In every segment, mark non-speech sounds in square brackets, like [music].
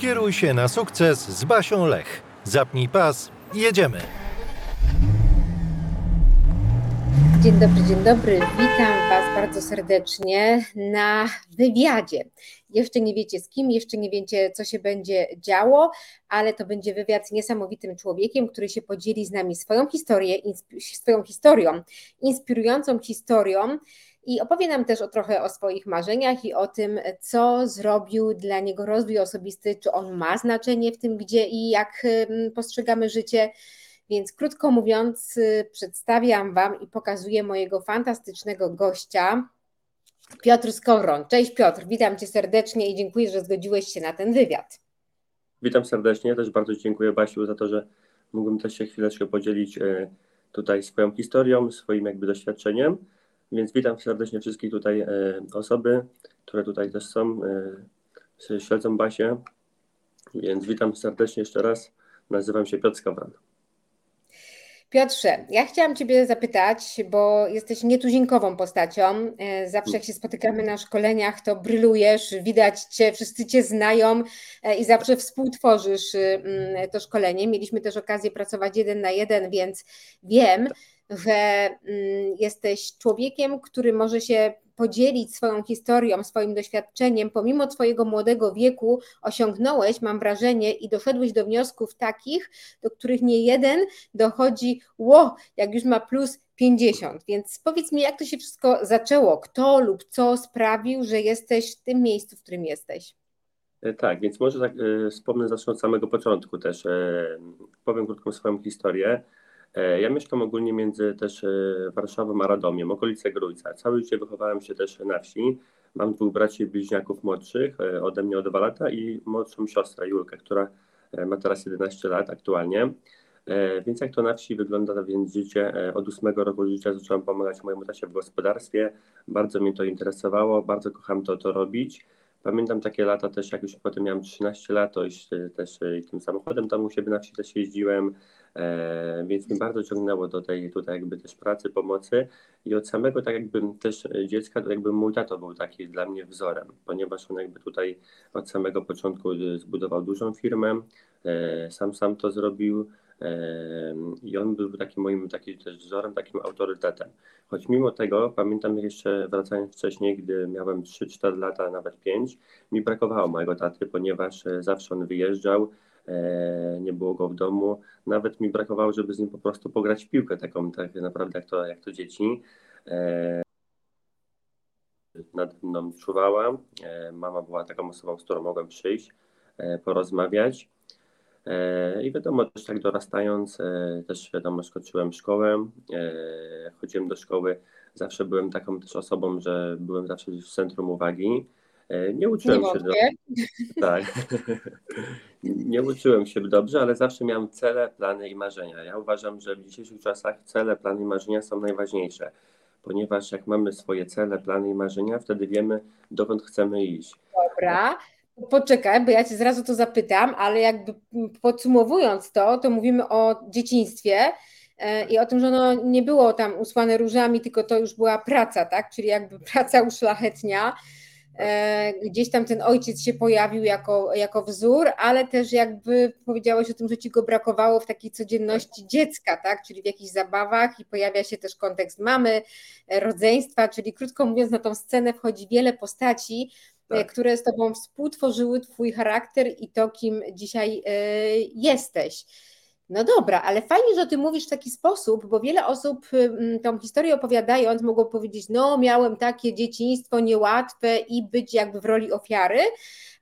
Kieruj się na sukces z Basią Lech. Zapnij pas, jedziemy. Dzień dobry, dzień dobry. Witam Was bardzo serdecznie na wywiadzie. Jeszcze nie wiecie z kim, jeszcze nie wiecie, co się będzie działo, ale to będzie wywiad z niesamowitym człowiekiem, który się podzieli z nami swoją historię, swoją historią, inspirującą historią i opowie nam też o trochę o swoich marzeniach i o tym, co zrobił dla niego rozwój osobisty, czy on ma znaczenie w tym, gdzie i jak postrzegamy życie. Więc krótko mówiąc, y, przedstawiam Wam i pokazuję mojego fantastycznego gościa, Piotr Skoron. Cześć Piotr, witam Cię serdecznie i dziękuję, że zgodziłeś się na ten wywiad. Witam serdecznie, też bardzo dziękuję Basiu za to, że mógłbym też się chwileczkę podzielić e, tutaj swoją historią, swoim jakby doświadczeniem. Więc witam serdecznie wszystkich tutaj e, osoby, które tutaj też są, e, śledzą Basię. Więc witam serdecznie jeszcze raz. Nazywam się Piotr Skawran. Piotrze, ja chciałam Ciebie zapytać, bo jesteś nietuzinkową postacią. E, zawsze jak się spotykamy na szkoleniach, to brylujesz, widać Cię, wszyscy Cię znają i zawsze współtworzysz mm, to szkolenie. Mieliśmy też okazję pracować jeden na jeden, więc wiem, że mm, jesteś człowiekiem, który może się podzielić swoją historią, swoim doświadczeniem, pomimo Twojego młodego wieku osiągnąłeś, mam wrażenie, i doszedłeś do wniosków takich, do których nie jeden dochodzi, ło, jak już ma plus 50. Więc powiedz mi, jak to się wszystko zaczęło? Kto lub co sprawił, że jesteś w tym miejscu, w którym jesteś? E, tak, więc może tak e, wspomnę, zacznę od samego początku też. E, powiem krótką swoją historię. E, ja mieszkam ogólnie między też e, Warszawą a Radomiem, okolice Grójca. Całe życie wychowałem się też na wsi. Mam dwóch braci bliźniaków młodszych, e, ode mnie o dwa lata i młodszą siostrę Julkę, która ma teraz 11 lat aktualnie. Więc jak to na wsi wygląda, więc życie od ósmego roku życia zacząłem pomagać mojemu tacie w gospodarstwie. Bardzo mnie to interesowało, bardzo kocham to, to robić. Pamiętam takie lata też, jak już potem miałem 13 lat, to już też tym samochodem tam u siebie na wsi też jeździłem. E, więc mnie bardzo ciągnęło do tej tutaj jakby też pracy, pomocy i od samego tak jakby też dziecka, to jakby mój tato był taki dla mnie wzorem, ponieważ on jakby tutaj od samego początku zbudował dużą firmę, e, sam sam to zrobił e, i on był takim moim takim też wzorem, takim autorytetem. Choć mimo tego, pamiętam jeszcze wracając wcześniej, gdy miałem 3-4 lata, nawet 5, mi brakowało mojego taty, ponieważ zawsze on wyjeżdżał, E, nie było go w domu. Nawet mi brakowało, żeby z nim po prostu pograć w piłkę taką, tak naprawdę jak to, jak to dzieci. E, Nade mną czuwała. E, mama była taką osobą, z którą mogłem przyjść, porozmawiać. I wiadomo, też tak dorastając, też wiadomo, skończyłem szkołę, chodziłem do szkoły, zawsze byłem taką też osobą, że byłem zawsze w centrum uwagi. Nie uczyłem nie się do... Tak. [laughs] nie uczyłem się dobrze, ale zawsze miałem cele, plany i marzenia. Ja uważam, że w dzisiejszych czasach cele, plany i marzenia są najważniejsze, ponieważ jak mamy swoje cele, plany i marzenia, wtedy wiemy, dokąd chcemy iść. Dobra. Poczekaj, bo ja cię zrazu to zapytam, ale jakby podsumowując to, to mówimy o dzieciństwie e, i o tym, że ono nie było tam usłane różami, tylko to już była praca, tak? Czyli jakby [laughs] praca uszlachetnia. E, gdzieś tam ten ojciec się pojawił jako, jako wzór, ale też jakby powiedziałeś o tym, że ci go brakowało w takiej codzienności dziecka, tak? Czyli w jakichś zabawach i pojawia się też kontekst mamy, e, rodzeństwa, czyli krótko mówiąc, na tą scenę wchodzi wiele postaci, tak. które z tobą współtworzyły twój charakter i to, kim dzisiaj jesteś. No dobra, ale fajnie, że ty mówisz w taki sposób, bo wiele osób tą historię opowiadając mogło powiedzieć, no miałem takie dzieciństwo niełatwe i być jakby w roli ofiary,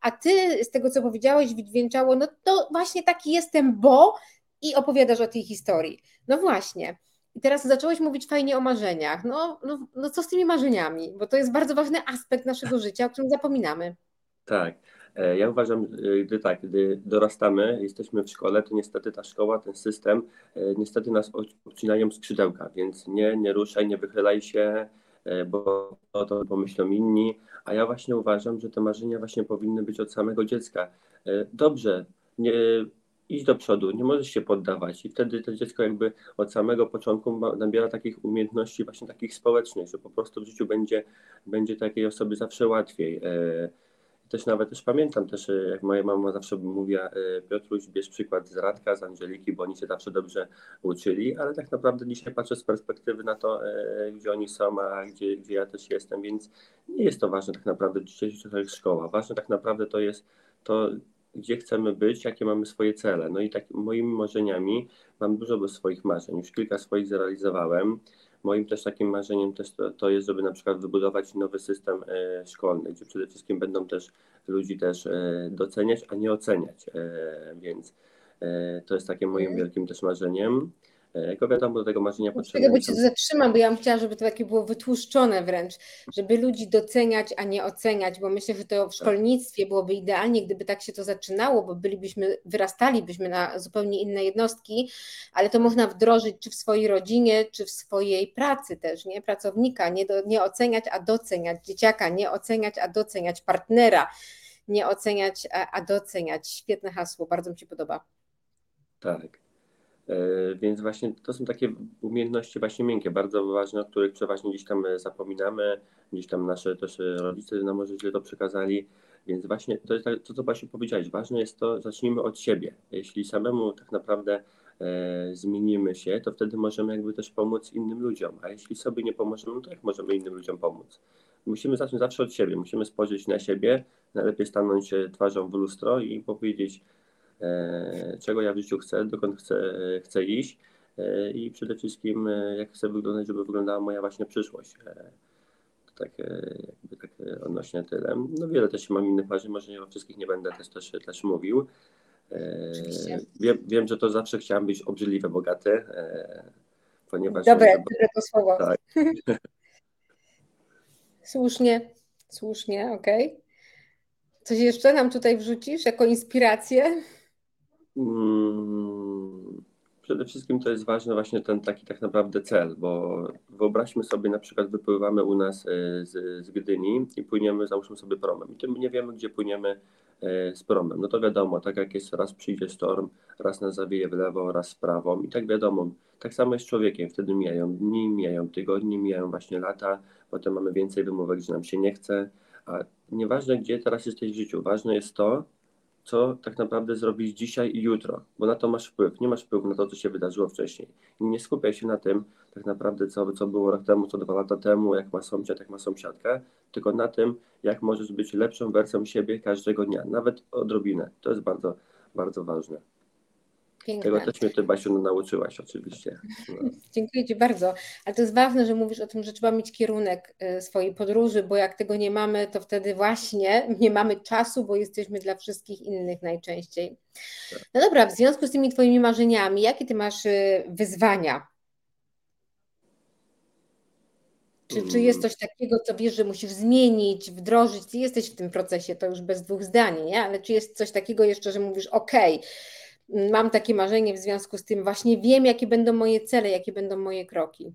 a ty z tego, co powiedziałeś, wydźwięczało, no to właśnie taki jestem, bo i opowiadasz o tej historii. No właśnie. I teraz zacząłeś mówić fajnie o marzeniach. No, no, no co z tymi marzeniami? Bo to jest bardzo ważny aspekt naszego życia, o którym zapominamy. Tak. E, ja uważam, e, gdy tak, gdy dorastamy, jesteśmy w szkole, to niestety ta szkoła, ten system, e, niestety nas odcinają skrzydełka, więc nie, nie ruszaj, nie wychylaj się, bo to, to pomyślą inni. A ja właśnie uważam, że te marzenia właśnie powinny być od samego dziecka. Dobrze, nie, idź do przodu, nie możesz się poddawać i wtedy to dziecko jakby od samego początku nabiera takich umiejętności właśnie takich społecznych, że po prostu w życiu będzie, będzie takiej osoby zawsze łatwiej też nawet też pamiętam też, e, jak moja mama zawsze mówiła, e, Piotruś, bierz przykład z Radka, z Angeliki, bo oni się zawsze dobrze uczyli, ale tak naprawdę dzisiaj patrzę z perspektywy na to, e, gdzie oni są, a gdzie, gdzie ja też jestem, więc nie jest to ważne tak naprawdę dzisiaj to jest szkoła. Ważne tak naprawdę to jest to, gdzie chcemy być, jakie mamy swoje cele. No i tak moimi marzeniami mam dużo swoich marzeń, już kilka swoich zrealizowałem. Moim też takim marzeniem też to, to jest, żeby na przykład wybudować nowy system e, szkolny, gdzie przede wszystkim będą też ludzi też e, doceniać, a nie oceniać. E, więc to jest takim moim wielkim też marzeniem. E, Jako wiadomo, do tego marzenia Tego potrzebne cię zatrzymam, bo ja bym chciała, żeby to takie było wytłuszczone wręcz, żeby ludzi doceniać, a nie oceniać, bo myślę, że to w szkolnictwie byłoby idealnie, gdyby tak się to zaczynało, bo bylibyśmy, wyrastalibyśmy na zupełnie inne jednostki, ale to można wdrożyć czy w swojej rodzinie, czy w swojej pracy też, nie? Pracownika, nie, do, nie oceniać, a doceniać, dzieciaka, nie oceniać, a doceniać, partnera, nie oceniać, a, a doceniać. Świetne hasło, bardzo mi się podoba. Tak. E, Więc właśnie to są takie umiejętności właśnie miękkie, bardzo ważne, o których przeważnie gdzieś tam e, zapominamy, gdzieś tam nasze też e, rodzice nam może źle to przekazali. Więc właśnie to jest tak- to, co Basiu powiedziałeś, ważne jest to, zacznijmy od siebie. Jeśli samemu tak naprawdę e, zmienimy się, to wtedy możemy jakby też pomóc innym ludziom, a jeśli sobie nie pomożemy, no to jak możemy innym ludziom pomóc? Musimy zacząć zawsze od siebie, musimy spojrzeć na siebie, najlepiej stanąć twarzą w lustro i powiedzieć, czego ja w życiu chcę, dokąd chcę, chcę iść e, i przede wszystkim e, jak chcę wyglądać, żeby wyglądała moja właśnie przyszłość. E, To tak e, jakby tak e, odnośnie tyle. No wiele też mam innych marzeń, może nie o wszystkich nie będę też, też, też mówił. E, Oczywiście. Wiem, wiem, że to zawsze chciałam być obrzydliwie bogaty, e, ponieważ... Dobre, że- dobre to słowo. Tak. [laughs] Słusznie, słusznie, okej. Coś jeszcze nam tutaj wrzucisz jako inspirację? Mm, Przede wszystkim to jest ważny właśnie ten taki tak naprawdę cel, bo wyobraźmy sobie na przykład wypływamy u nas e, z, z Gdyni i płyniemy załóżmy sobie promem. I tym nie wiemy gdzie płyniemy e, z promem. No to wiadomo, tak jak jest raz przyjdzie storm, raz nas zawieje w lewo, raz w prawo i tak wiadomo, tak samo jest z człowiekiem, wtedy mijają dni, mijają tygodnie, mijają właśnie lata, potem mamy więcej wymówek, że nam się nie chce, a nieważne gdzie teraz jesteś w życiu, ważne jest to, co tak naprawdę zrobić dzisiaj i jutro, bo na to masz wpływ. Nie masz wpływu na to, co się wydarzyło wcześniej. I nie skupiaj się na tym, tak naprawdę, co, co było rok temu, co dwa lata temu, jak ma sąsiad, jak ma sąsiadka, tylko na tym, jak możesz być lepszą wersją siebie każdego dnia, nawet odrobinę. To jest bardzo, bardzo ważne. Tego Piękne. też mnie ty, Basiu, nauczyłaś oczywiście. No. [laughs] Dziękuję Ci bardzo. Ale to jest ważne, że mówisz o tym, że trzeba mieć kierunek y, swojej podróży, bo jak tego nie mamy, to wtedy właśnie nie mamy czasu, bo jesteśmy dla wszystkich innych najczęściej. No dobra, w związku z tymi Twoimi marzeniami, jakie Ty masz y, wyzwania? Czy, czy jest coś takiego, co wiesz, że musisz zmienić, wdrożyć? Ty jesteś w tym procesie, to już bez dwóch zdań, nie? Ale czy jest coś takiego jeszcze, że mówisz, OK, mam takie marzenie w związku z tym, właśnie wiem, jakie będą moje cele, jakie będą moje kroki.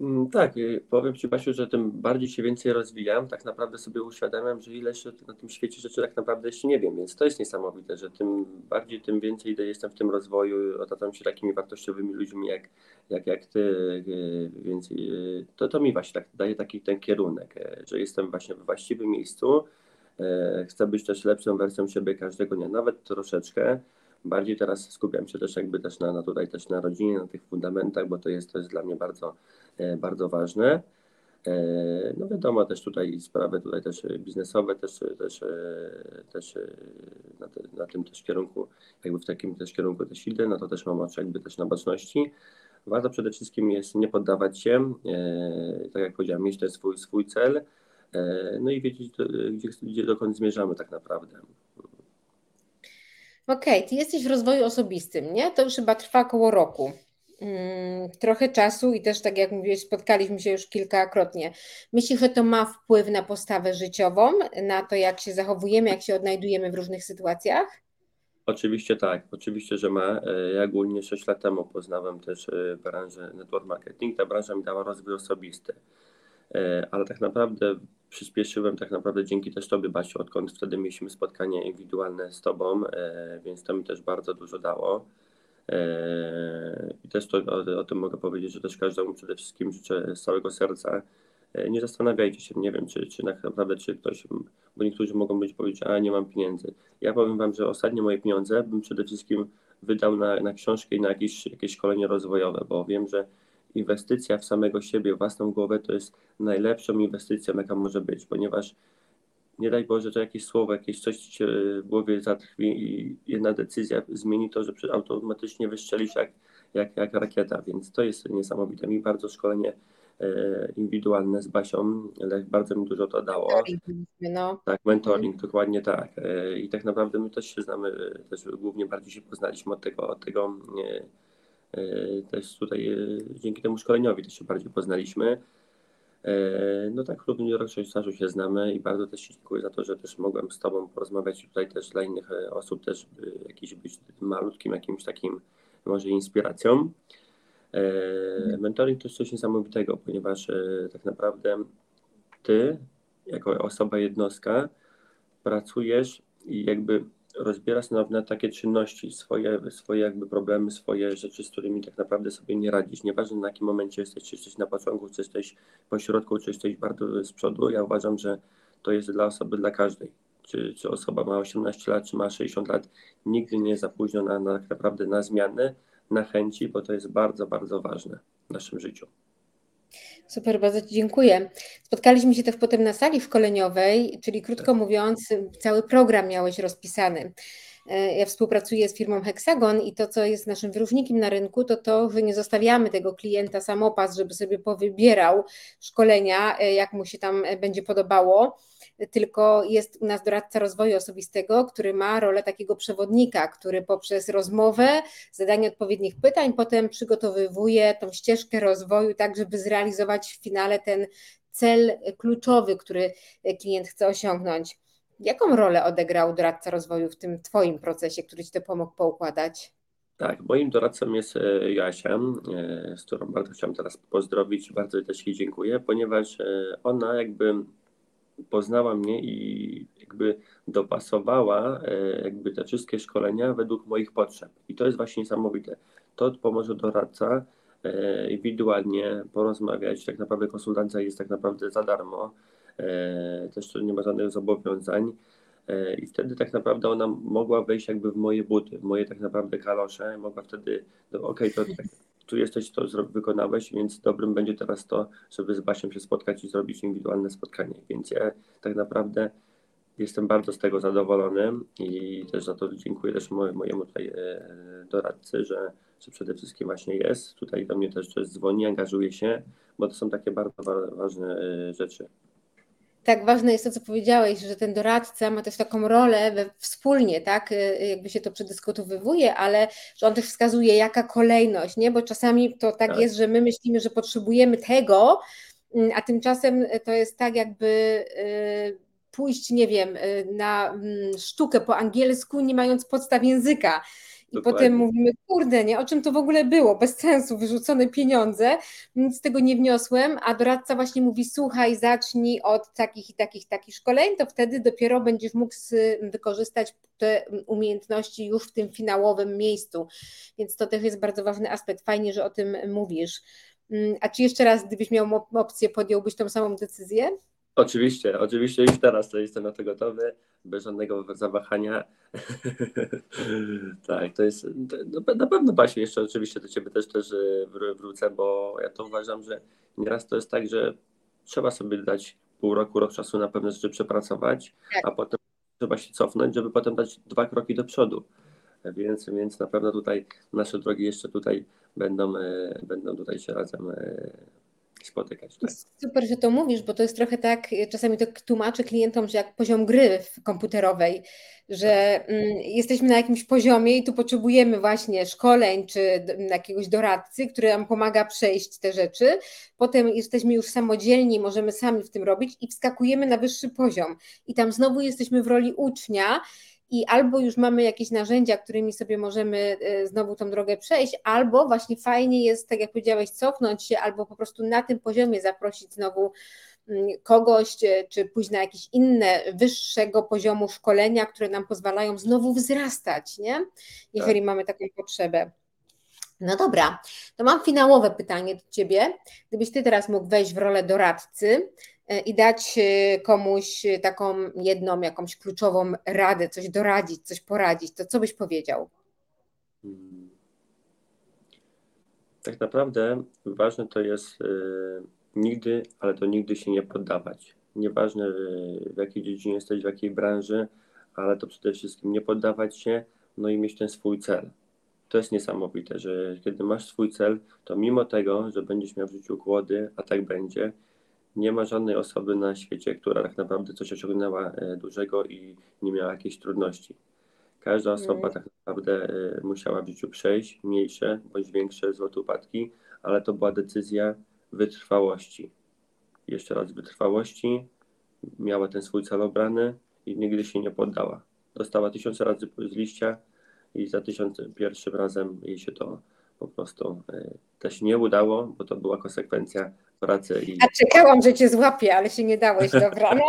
Mm, Tak, powiem Ci, Basiu, że tym bardziej się więcej rozwijam, tak naprawdę sobie uświadamiam, że ile na tym świecie rzeczy tak naprawdę jeszcze nie wiem, więc to jest niesamowite, że tym bardziej, tym więcej jestem w tym rozwoju, otaczam się takimi wartościowymi ludźmi jak, jak, jak Ty, y, więc y, to, to mi właśnie tak daje taki ten kierunek, y, że jestem właśnie we właściwym miejscu, chcę być też lepszą wersją siebie każdego dnia, nawet troszeczkę, Bardziej teraz skupiam się też jakby też na, na tutaj też na rodzinie, na tych fundamentach, bo to jest, jest dla mnie bardzo, e, bardzo ważne. E, No wiadomo, też tutaj sprawy tutaj też e, biznesowe, też, też, e, też e, na, te, na tym też kierunku, jakby w takim też kierunku też idę, no to też mam oczy jakby też na baczności. Warto przede wszystkim jest nie poddawać się, e, tak jak powiedziałem, mieć ten swój, swój cel, e, no i wiedzieć, do- gdzie, gdzie dokąd zmierzamy tak naprawdę. Okej, ty jesteś w rozwoju osobistym, nie? To już chyba trwa około roku. Mm, trochę czasu i też, tak jak mówiłeś, spotkaliśmy się już kilkakrotnie. Myślisz, że to ma wpływ na postawę życiową, na to, jak się zachowujemy, jak się odnajdujemy w różnych sytuacjach? Oczywiście tak, oczywiście, że ma. E, Ja ogólnie 6 lat temu poznałem też e, branżę network marketing. Ta branża mi dała rozwój osobisty, E, ale tak naprawdę przyspieszyłem tak naprawdę dzięki też Tobie, Basiu, odkąd wtedy mieliśmy spotkanie indywidualne z Tobą, e, więc to mi też bardzo dużo dało. E, I też to, o, o tym mogę powiedzieć, że też każdemu przede wszystkim życzę z całego serca, e, nie zastanawiajcie się, nie wiem, czy, czy naprawdę, czy ktoś, bo niektórzy mogą być powiedzieć, a nie mam pieniędzy. Ja powiem Wam, że ostatnie moje pieniądze bym przede wszystkim wydał na, na książkę i na jakieś, jakieś szkolenie rozwojowe, bo wiem, że inwestycja w samego siebie, własną głowę to jest najlepszą inwestycją, jaka może być, ponieważ nie daj Boże, że jakieś słowo, jakieś coś ci się w głowie zatrwi i jedna decyzja zmieni to, że automatycznie wystrzelisz jak, jak, jak rakieta, więc to jest niesamowite. Mi bardzo szkolenie e, indywidualne z Basią, bardzo mi dużo to dało. No. Tak, mentoring, mhm. dokładnie tak. E, I tak naprawdę my też się znamy, e, też głównie bardziej się poznaliśmy od tego, od tego też tutaj dzięki temu szkoleniowi też się bardziej poznaliśmy. E, no tak, klub Juniorek stażu się znamy i bardzo też dziękuję za to, że też mogłem z Tobą porozmawiać tutaj też dla innych e, osób też jakiś być malutkim jakimś takim może inspiracją. E, mhm. Mentoring to jest coś niesamowitego, ponieważ tak naprawdę Ty jako osoba jednostka pracujesz i jakby rozbierasz na, na takie czynności, swoje, swoje jakby problemy, swoje rzeczy, z którymi tak naprawdę sobie nie radzisz. Nieważne na jakim momencie jesteś, czy jesteś na początku, czy jesteś po środku, czy jesteś bardzo z przodu, ja uważam, że to jest dla osoby, dla każdej. Czy, czy osoba ma 18 lat, czy ma 60 lat, nigdy nie jest za późno na, na tak naprawdę na zmiany, na chęci, bo to jest bardzo, bardzo ważne w naszym życiu. Super, bardzo Ci dziękuję. Spotkaliśmy się też potem na sali szkoleniowej, czyli krótko mówiąc, cały program miałeś rozpisany. E, ja współpracuję z firmą Hexagon i to, co jest naszym wyróżnikiem na rynku, to to, że nie zostawiamy tego klienta samopas, żeby sobie powybierał szkolenia, e, jak mu się tam e, będzie podobało tylko jest u nas doradca rozwoju osobistego, który ma rolę takiego przewodnika, który poprzez rozmowę, zadanie odpowiednich pytań, potem przygotowywuje tą ścieżkę rozwoju, tak żeby zrealizować w finale ten cel kluczowy, który klient chce osiągnąć. Jaką rolę odegrał doradca rozwoju w tym Twoim procesie, który Ci to pomógł poukładać? Tak, moim doradcą jest e, Jasia, e, z którą bardzo chciałem teraz pozdrowić. Bardzo też jej dziękuję, ponieważ e, ona jakby poznała mnie i jakby dopasowała jakby te wszystkie szkolenia według moich potrzeb. I to jest właśnie niesamowite. To pomoże doradca indywidualnie porozmawiać. Tak naprawdę konsultacja jest tak naprawdę za darmo. E, też nie ma żadnych zobowiązań. I wtedy tak naprawdę ona mogła wejść jakby w moje buty, w moje tak naprawdę kalosze. Mogła wtedy, no okej, okay, to tak, tu jesteś, to wykonałeś, więc dobrym będzie teraz to, żeby z Basią się spotkać i zrobić indywidualne spotkanie. Więc ja tak naprawdę jestem bardzo z tego zadowolony i też za to dziękuję też mojemu tutaj e, doradcy, że, że przede wszystkim właśnie jest. Tutaj do mnie też, też dzwoni, angażuje się, bo to są takie bardzo ważne e, rzeczy tak ważne jest to, co powiedziałeś, że ten doradca ma też taką rolę we, wspólnie, tak, y, jakby się to przedyskutowywuje, ale że on też wskazuje, jaka kolejność, nie, bo czasami to tak, tak. jest, że my myślimy, że potrzebujemy tego, mm, a tymczasem to jest tak jakby y, pójść, nie wiem, y, na mm, sztukę po angielsku, nie mając podstaw języka. I Dokładnie. potem mówimy, kurde, nie, o czym to w ogóle było, bez sensu, wyrzucone pieniądze, nic z tego nie wniosłem, a doradca właśnie mówi, słuchaj, zacznij od takich i takich, takich szkoleń, to wtedy dopiero będziesz mógł wykorzystać te umiejętności już w tym finałowym miejscu, więc to też jest bardzo ważny aspekt, fajnie, że o tym mówisz. Mm, a czy jeszcze raz, gdybyś miał opcję, podjąłbyś tą samą decyzję? Oczywiście, oczywiście już teraz to jestem na to gotowy, bez żadnego zawahania. [laughs] tak, to jest, to, na pewno Basiu, jeszcze oczywiście do Ciebie też, też e, wrócę, bo ja to uważam, że nieraz to jest tak, że trzeba sobie dać pół roku, rok czasu na pewne rzeczy przepracować, tak. a potem trzeba się cofnąć, żeby potem dać dwa kroki do przodu. Więc, więc na pewno tutaj nasze drogi jeszcze tutaj będą, e, będą tutaj się razem e, spotykać. Tak? Super, że to mówisz, bo to jest trochę tak, czasami to tłumaczę klientom, że jak poziom gry komputerowej, że tak. mm, jesteśmy na jakimś poziomie i tu potrzebujemy właśnie szkoleń czy jakiegoś doradcy, który nam pomaga przejść te rzeczy. Potem jesteśmy już samodzielni, możemy sami w tym robić i wskakujemy na wyższy poziom. I tam znowu jesteśmy w roli ucznia i albo już mamy jakieś narzędzia, którymi sobie możemy e, znowu tą drogę przejść, albo właśnie fajnie jest, tak jak powiedziałeś, cofnąć się, albo po prostu na tym poziomie zaprosić znowu mm, kogoś, e, czy pójść na jakieś inne, wyższego poziomu szkolenia, które nam pozwalają znowu wzrastać, nie? jeżeli tak. mamy taką potrzebę. No dobra, to mam finałowe pytanie do Ciebie. Gdybyś Ty teraz mógł wejść w rolę doradcy i dać e, komuś taką jedną, jakąś kluczową radę, coś doradzić, coś poradzić, to co byś powiedział? Hmm. Tak naprawdę ważne to jest nigdy, ale to nigdy się nie poddawać. Nieważne w jakiej dziedzinie jesteś, w jakiej branży, ale to przede wszystkim nie poddawać się, no i mieć ten swój cel. To jest niesamowite, że kiedy masz swój cel, to mimo tego, że będziesz miał w życiu głody, a tak będzie, nie ma żadnej osoby na świecie, która tak naprawdę coś osiągnęła e, dużego i nie miała jakiejś trudności. Każda osoba Mm. tak naprawdę e, musiała w życiu przejść mniejsze bądź większe złote upadki, ale to była decyzja wytrwałości. Jeszcze raz wytrwałości, miała ten swój cel obrany i nigdy się nie poddała. Dostała tysiące razy z liścia i za tysiąc pierwszym razem jej się to po prostu e, też nie udało, bo to była konsekwencja pracy i A czekałam, że Cię złapię, ale się nie dałeś, dobra. No.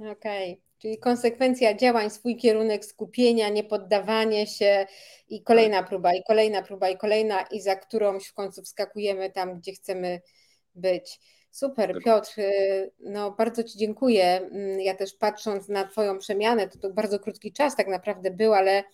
[laughs] Okej, czyli konsekwencja działań, swój kierunek skupienia, niepoddawanie się i kolejna próba, i kolejna próba, i kolejna, i za którąś w końcu wskakujemy tam, gdzie chcemy być. Super, Piotr, y, no bardzo Ci dziękuję. Mm, Ja też patrząc na Twoją przemianę, to, to bardzo krótki czas tak naprawdę był, ale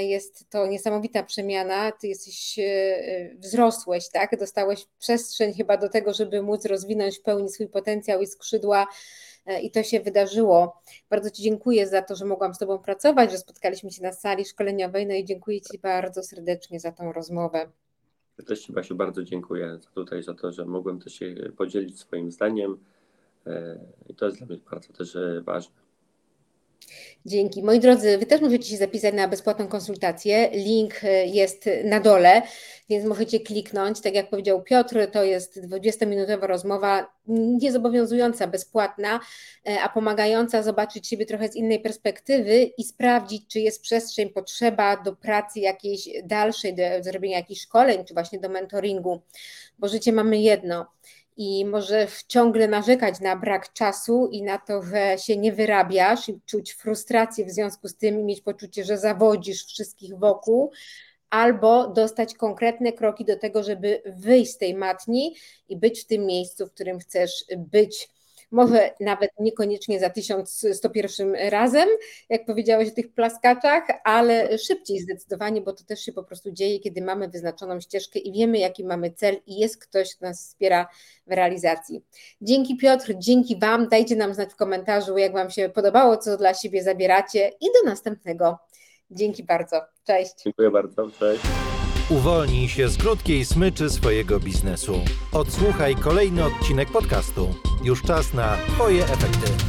jest to niesamowita przemiana. Ty jesteś, e, e, wzrosłeś, tak? Dostałeś przestrzeń chyba do tego, żeby móc rozwinąć w pełni swój potencjał i skrzydła e, i to się wydarzyło. Bardzo Ci dziękuję za to, że mogłam z Tobą pracować, że spotkaliśmy się na sali szkoleniowej, no i dziękuję Ci bardzo serdecznie za tą rozmowę. Ja też Ci, Basiu, bardzo dziękuję tutaj, za to, że mogłem też się podzielić swoim zdaniem. E, I to jest dla mnie bardzo też e, ważne. Dzięki. Moi drodzy, Wy też możecie się zapisać na bezpłatną konsultację. Link e, jest na dole, więc możecie kliknąć. Tak jak powiedział Piotr, to jest 20-minutowa rozmowa, niezobowiązująca, bezpłatna, e, a pomagająca zobaczyć siebie trochę z innej perspektywy i sprawdzić, czy jest przestrzeń, potrzeba do pracy jakiejś dalszej, do zrobienia jakichś szkoleń, czy właśnie do mentoringu, bo życie mamy jedno i może ciągle narzekać na brak czasu i na to, że się nie wyrabiasz i czuć frustrację w związku z tym i mieć poczucie, że zawodzisz wszystkich wokół, albo dostać konkretne kroki do tego, żeby wyjść z tej matni i być w tym miejscu, w którym chcesz być. Może nawet niekoniecznie za 1101 razem, jak powiedziałeś o tych plaskaczach, ale szybciej zdecydowanie, bo to też się po prostu dzieje, kiedy mamy wyznaczoną ścieżkę i wiemy, jaki mamy cel i jest ktoś, kto nas wspiera w realizacji. Dzięki Piotr, dzięki Wam. Dajcie nam znać w komentarzu, jak Wam się podobało, co dla siebie zabieracie i do następnego. Dzięki bardzo. Cześć. Dziękuję bardzo. Cześć. Uwolnij się z krótkiej smyczy swojego biznesu. Odsłuchaj kolejny odcinek podcastu. Już czas na Twoje efekty.